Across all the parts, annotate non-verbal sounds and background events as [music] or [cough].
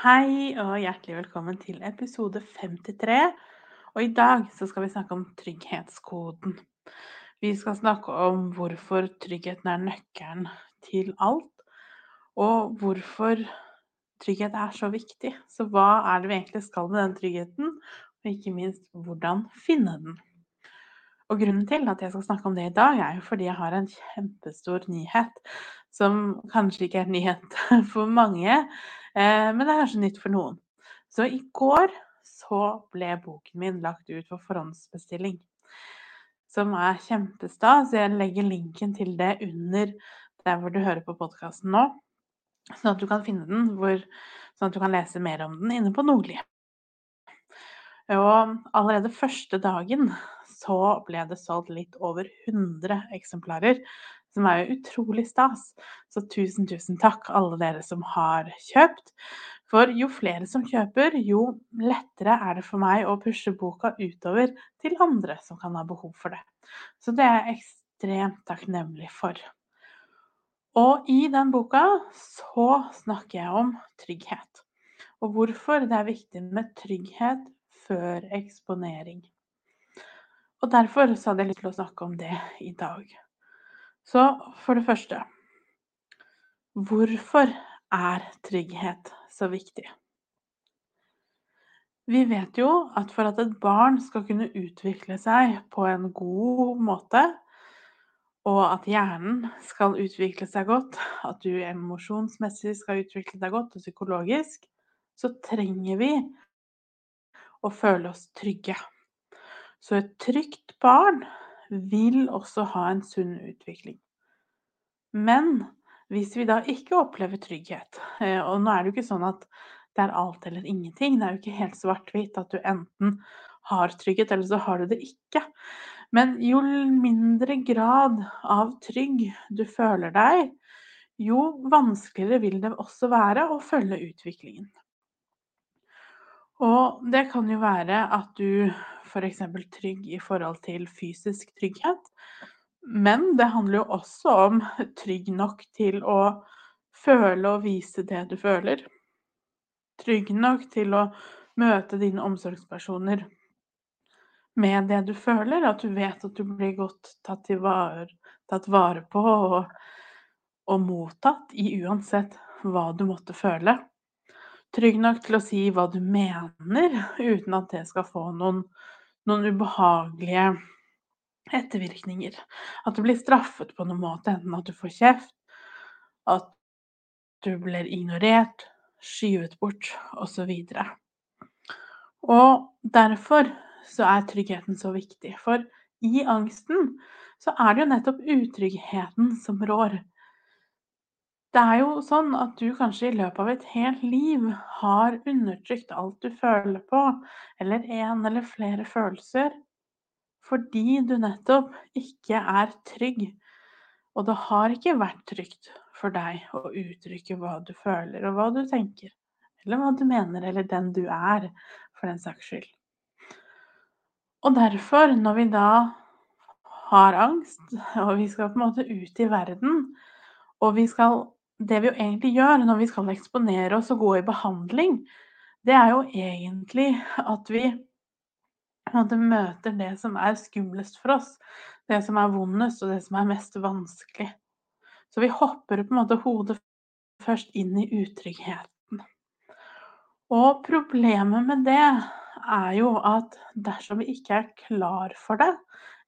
Hei og hjertelig velkommen til episode 53. Og i dag så skal vi snakke om trygghetskoden. Vi skal snakke om hvorfor tryggheten er nøkkelen til alt, og hvorfor trygghet er så viktig. Så hva er det vi egentlig skal med den tryggheten, og ikke minst hvordan finne den. Og grunnen til at jeg skal snakke om det i dag, er jo fordi jeg har en kjempestor nyhet som kanskje ikke er nyhet [laughs] for mange, men det er kanskje nytt for noen. Så i går så ble boken min lagt ut for forhåndsbestilling. Som er kjempestas. Jeg legger linken til det under der hvor du hører på podkasten nå, sånn at du kan finne den, hvor, sånn at du kan lese mer om den inne på Nordli. Og allerede første dagen så ble det solgt litt over 100 eksemplarer, som er jo utrolig stas. Så tusen, tusen takk, alle dere som har kjøpt. For jo flere som kjøper, jo lettere er det for meg å pushe boka utover til andre som kan ha behov for det. Så det er jeg ekstremt takknemlig for. Og i den boka så snakker jeg om trygghet. Og hvorfor det er viktig med trygghet før eksponering. Og derfor så hadde jeg lyst til å snakke om det i dag. Så for det første Hvorfor er trygghet så viktig? Vi vet jo at for at et barn skal kunne utvikle seg på en god måte, og at hjernen skal utvikle seg godt, at du emosjonsmessig skal utvikle deg godt og psykologisk, så trenger vi å føle oss trygge. Så et trygt barn vil også ha en sunn utvikling. Men hvis vi da ikke opplever trygghet, eh, og nå er det jo ikke sånn at det er alt eller ingenting, det er jo ikke helt svart-hvitt at du enten har trygghet, eller så har du det ikke. Men jo mindre grad av trygg du føler deg, jo vanskeligere vil det også være å følge utviklingen. Og det kan jo være at du f.eks. trygg i forhold til fysisk trygghet. Men det handler jo også om trygg nok til å føle og vise det du føler. Trygg nok til å møte dine omsorgspersoner med det du føler. At du vet at du blir godt tatt, vare, tatt vare på og, og mottatt i uansett hva du måtte føle trygg nok til å si hva du mener, uten at det skal få noen, noen ubehagelige ettervirkninger. At du blir straffet på noen måte, enten at du får kjeft, at du blir ignorert, skyvet bort, osv. Og, og derfor så er tryggheten så viktig. For i angsten så er det jo nettopp utryggheten som rår. Det er jo sånn at du kanskje i løpet av et helt liv har undertrykt alt du føler på, eller en eller flere følelser, fordi du nettopp ikke er trygg. Og det har ikke vært trygt for deg å uttrykke hva du føler og hva du tenker. Eller hva du mener, eller den du er, for den saks skyld. Og derfor, når vi da har angst, og vi skal på en måte ut i verden, og vi skal det vi jo egentlig gjør når vi skal eksponere oss og gå i behandling, det er jo egentlig at vi møter det som er skumlest for oss. Det som er vondest, og det som er mest vanskelig. Så vi hopper på en måte hodet først inn i utryggheten. Og problemet med det er jo at dersom vi ikke er klar for det,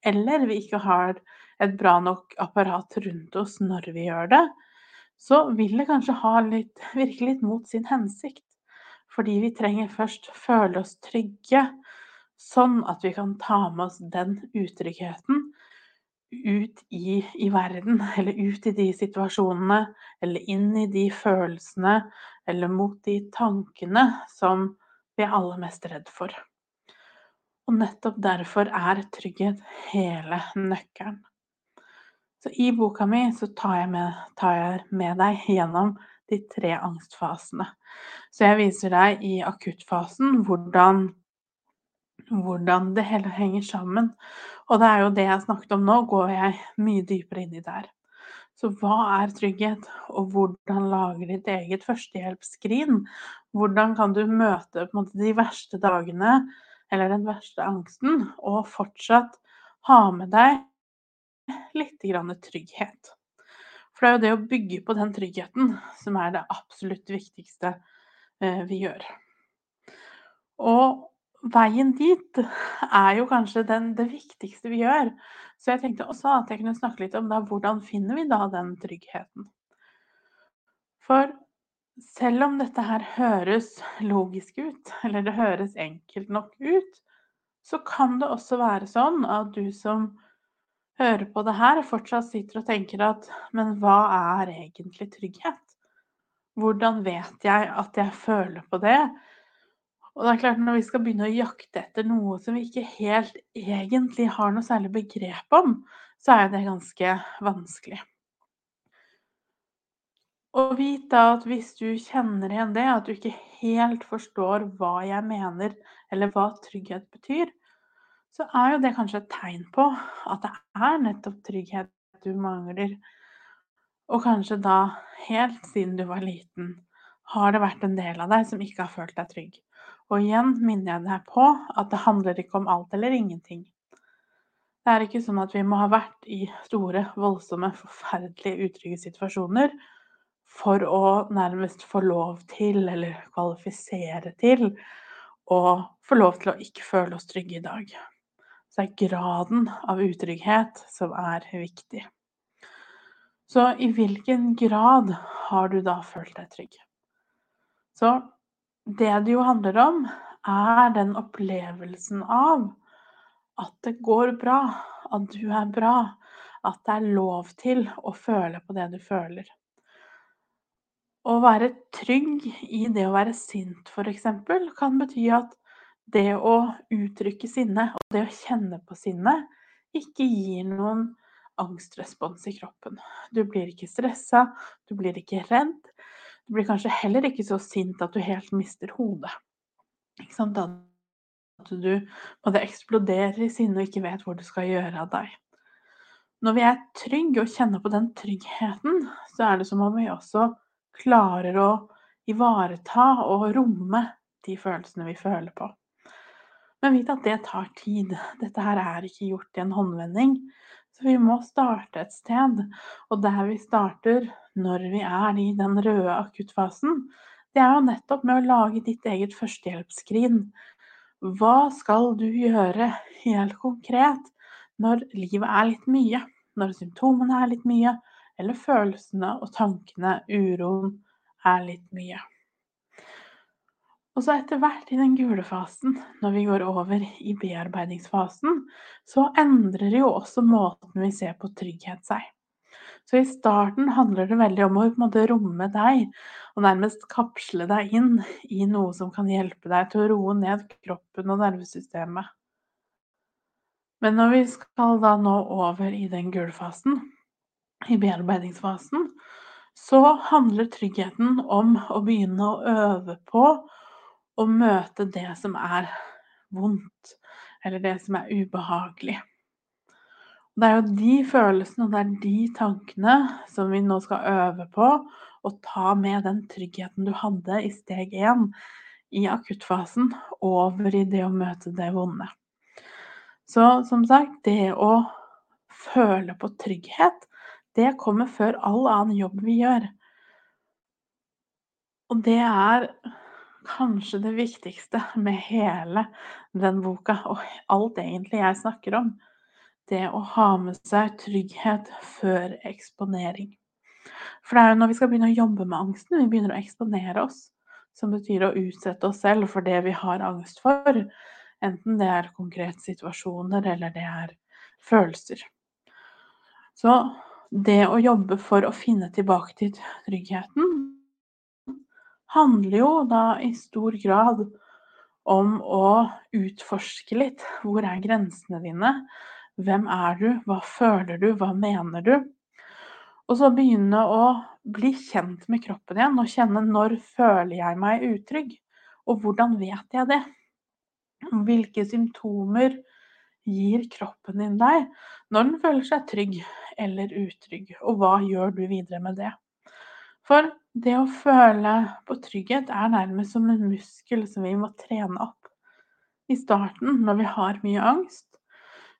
eller vi ikke har et bra nok apparat rundt oss når vi gjør det, så vil det kanskje litt, virke litt mot sin hensikt. Fordi vi trenger først føle oss trygge, sånn at vi kan ta med oss den utryggheten ut i, i, verden, eller ut i de situasjonene, eller inn i de følelsene, eller mot de tankene som vi er aller mest redd for. Og nettopp derfor er trygghet hele nøkkelen. Så i boka mi så tar jeg med, tar jeg med deg [laughs] gjennom de tre angstfasene. Så jeg viser deg i akuttfasen hvordan, hvordan det hele henger sammen. Og det er jo det jeg snakket om nå, går jeg mye dypere inn i der. Så hva er trygghet, og hvordan lage ditt eget førstehjelpsskrin? Hvordan kan du møte måte, de verste dagene eller den verste angsten, og fortsatt ha med deg litt grann trygghet. For det er jo det å bygge på den tryggheten som er det absolutt viktigste eh, vi gjør. Og veien dit er jo kanskje den, det viktigste vi gjør. Så jeg tenkte også at jeg kunne snakke litt om da, hvordan finner vi da den tryggheten. For selv om dette her høres logisk ut, eller det høres enkelt nok ut, så kan det også være sånn at du som hører på det her, fortsatt sitter og tenker at men hva er egentlig trygghet? Hvordan vet jeg at jeg føler på det? Og det er klart, når vi skal begynne å jakte etter noe som vi ikke helt egentlig har noe særlig begrep om, så er det ganske vanskelig. Og vit da at hvis du kjenner igjen det, at du ikke helt forstår hva jeg mener, eller hva trygghet betyr, så er jo det kanskje et tegn på at det er nettopp trygghet du mangler. Og kanskje da, helt siden du var liten, har det vært en del av deg som ikke har følt deg trygg. Og igjen minner jeg deg på at det handler ikke om alt eller ingenting. Det er ikke sånn at vi må ha vært i store, voldsomme, forferdelige, utrygge situasjoner for å nærmest få lov til, eller kvalifisere til, å få lov til å ikke føle oss trygge i dag. Så er graden av utrygghet som er viktig. Så i hvilken grad har du da følt deg trygg? Så det det jo handler om, er den opplevelsen av at det går bra, at du er bra, at det er lov til å føle på det du føler. Å være trygg i det å være sint, f.eks., kan bety at det å uttrykke sinne og det å kjenne på sinne ikke gir noen angstrespons i kroppen. Du blir ikke stressa, du blir ikke redd. Du blir kanskje heller ikke så sint at du helt mister hodet. Ikke sant? At du både eksploderer i sinne og ikke vet hvor du skal gjøre av deg. Når vi er trygge og kjenner på den tryggheten, så er det som om vi også klarer å ivareta og romme de følelsene vi føler på. Men vit at det tar tid. Dette her er ikke gjort i en håndvending. Så vi må starte et sted. Og der vi starter når vi er i den røde akuttfasen, det er jo nettopp med å lage ditt eget førstehjelpsskrin. Hva skal du gjøre helt konkret når livet er litt mye? Når symptomene er litt mye? eller følelsene og tankene, uroen, er litt mye. Og så etter hvert i den gule fasen, når vi går over i bearbeidingsfasen, så endrer jo også måten vi ser på trygghet seg. Så i starten handler det veldig om å måte, romme deg, og nærmest kapsle deg inn i noe som kan hjelpe deg til å roe ned kroppen og nervesystemet. Men når vi skal da nå over i den gule fasen, i bearbeidingsfasen, så handler tryggheten om å begynne å øve på å møte det som er vondt, eller det som er ubehagelig. Det er jo de følelsene og det er de tankene som vi nå skal øve på å ta med den tryggheten du hadde i steg én i akuttfasen, over i det å møte det vonde. Så som sagt, det å føle på trygghet det kommer før all annen jobb vi gjør. Og det er kanskje det viktigste med hele den boka, og alt egentlig jeg snakker om. Det å ha med seg trygghet før eksponering. For det er jo når vi skal begynne å jobbe med angsten, vi begynner å eksponere oss. Som betyr å utsette oss selv for det vi har angst for. Enten det er konkrete situasjoner, eller det er følelser. Så det å jobbe for å finne tilbake til tryggheten handler jo da i stor grad om å utforske litt. Hvor er grensene dine? Hvem er du? Hva føler du? Hva mener du? Og så begynne å bli kjent med kroppen igjen og kjenne når føler jeg meg utrygg? Og hvordan vet jeg det? Hvilke symptomer gir kroppen din deg når den føler seg trygg eller utrygg? Og hva gjør du videre med det? For det å føle på trygghet er nærmest som en muskel som vi må trene opp. I starten, når vi har mye angst,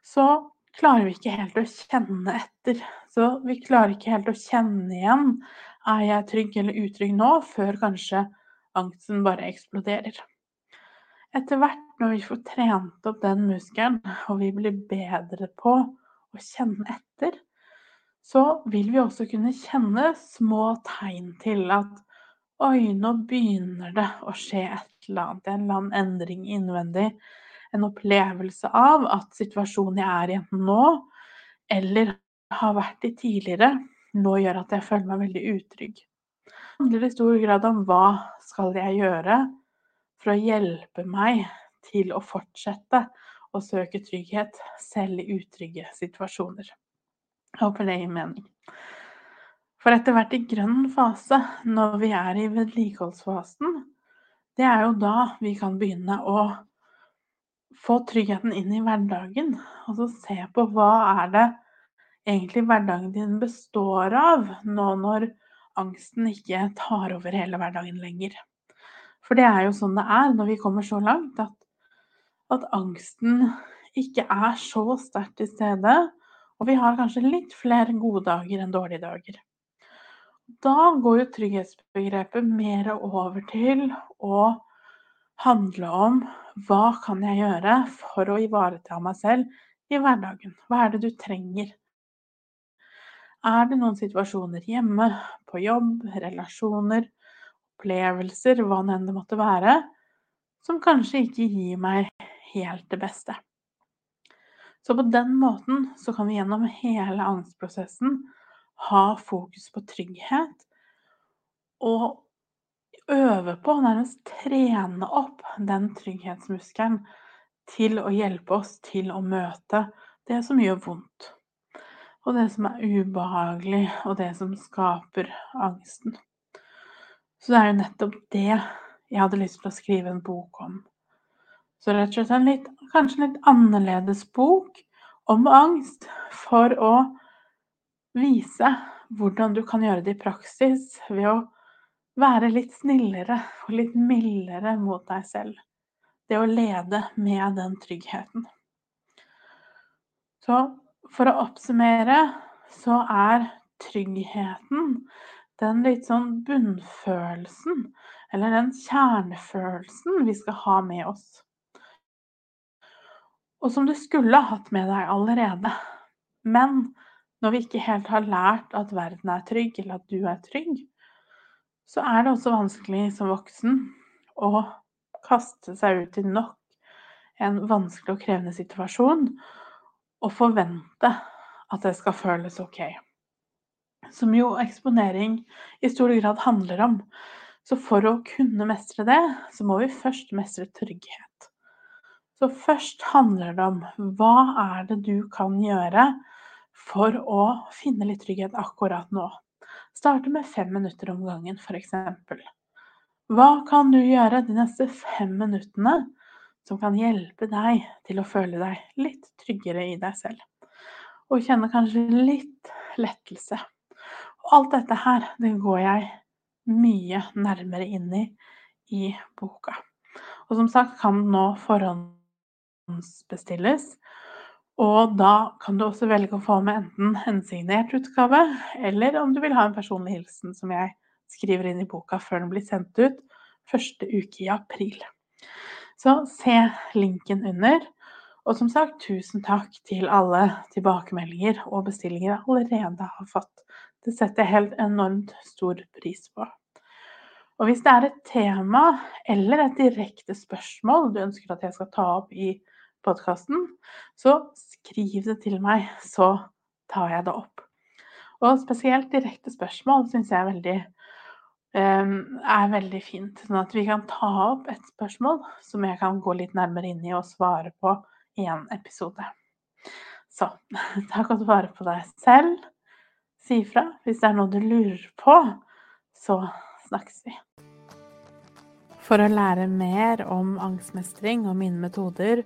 så klarer vi ikke helt å kjenne etter. Så vi klarer ikke helt å kjenne igjen er jeg trygg eller utrygg nå, før kanskje angsten bare eksploderer. Etter hvert når vi får trent opp den muskelen, og vi blir bedre på å kjenne etter, så vil vi også kunne kjenne små tegn til at oi, nå begynner det å skje et eller annet, en eller annen endring innvendig. En opplevelse av at situasjonen jeg er i enten nå, eller har vært i tidligere, nå gjør at jeg føler meg veldig utrygg. Det handler i stor grad om hva skal jeg gjøre for å hjelpe meg til å fortsette å søke trygghet selv i utrygge situasjoner. Håper det gir mening. For etter hvert i grønn fase, når vi er i vedlikeholdsfasen, det er jo da vi kan begynne å få tryggheten inn i hverdagen. Og så se på hva er det egentlig hverdagen din består av, nå når angsten ikke tar over hele hverdagen lenger. For det er jo sånn det er når vi kommer så langt, at, at angsten ikke er så sterkt til stede. Og vi har kanskje litt flere gode dager enn dårlige dager. Da går jo trygghetsbegrepet mer over til å handle om hva kan jeg gjøre for å ivareta meg selv i hverdagen? Hva er det du trenger? Er det noen situasjoner hjemme, på jobb, relasjoner, opplevelser, hva enn det måtte være, som kanskje ikke gir meg helt det beste? Så på den måten så kan vi gjennom hele angstprosessen ha fokus på trygghet og øve på, nærmest trene opp den trygghetsmuskelen til å hjelpe oss til å møte det som gjør vondt. Og det som er ubehagelig, og det som skaper angsten. Så det er jo nettopp det jeg hadde lyst til å skrive en bok om. Så rett og slett en litt, kanskje litt annerledes bok om angst, for å vise hvordan du kan gjøre det i praksis ved å være litt snillere og litt mildere mot deg selv. Det å lede med den tryggheten. Så for å oppsummere så er tryggheten den litt sånn bunnfølelsen, eller den kjernefølelsen vi skal ha med oss. Og som du skulle hatt med deg allerede. Men når vi ikke helt har lært at verden er trygg, eller at du er trygg, så er det også vanskelig som voksen å kaste seg ut i nok en vanskelig og krevende situasjon og forvente at det skal føles OK. Som jo eksponering i stor grad handler om. Så for å kunne mestre det, så må vi først mestre trygghet. Så først handler det om hva er det du kan gjøre for å finne litt trygghet akkurat nå. Starte med fem minutter om gangen, f.eks. Hva kan du gjøre de neste fem minuttene som kan hjelpe deg til å føle deg litt tryggere i deg selv? Og kjenne kanskje litt lettelse. Og alt dette her, det går jeg mye nærmere inn i i boka. Og som sagt kan nå forhåndsbestilles. Og da kan du også velge å få med enten en signert utgave, eller om du vil ha en personlig hilsen som jeg skriver inn i boka før den blir sendt ut første uke i april. Så se linken under. Og som sagt, tusen takk til alle tilbakemeldinger og bestillinger jeg allerede har fått. Det setter jeg helt enormt stor pris på. Og hvis det er et tema eller et direkte spørsmål du ønsker at jeg skal ta opp i podkasten, så skriv det til meg, så tar jeg det opp. Og spesielt direkte spørsmål syns jeg er veldig Ehm, er veldig fint. Sånn at vi kan ta opp et spørsmål som jeg kan gå litt nærmere inn i og svare på i en episode. Så [laughs] ta godt vare på deg selv. Si ifra hvis det er noe du lurer på, så snakkes vi. For å lære mer om angstmestring og mine metoder,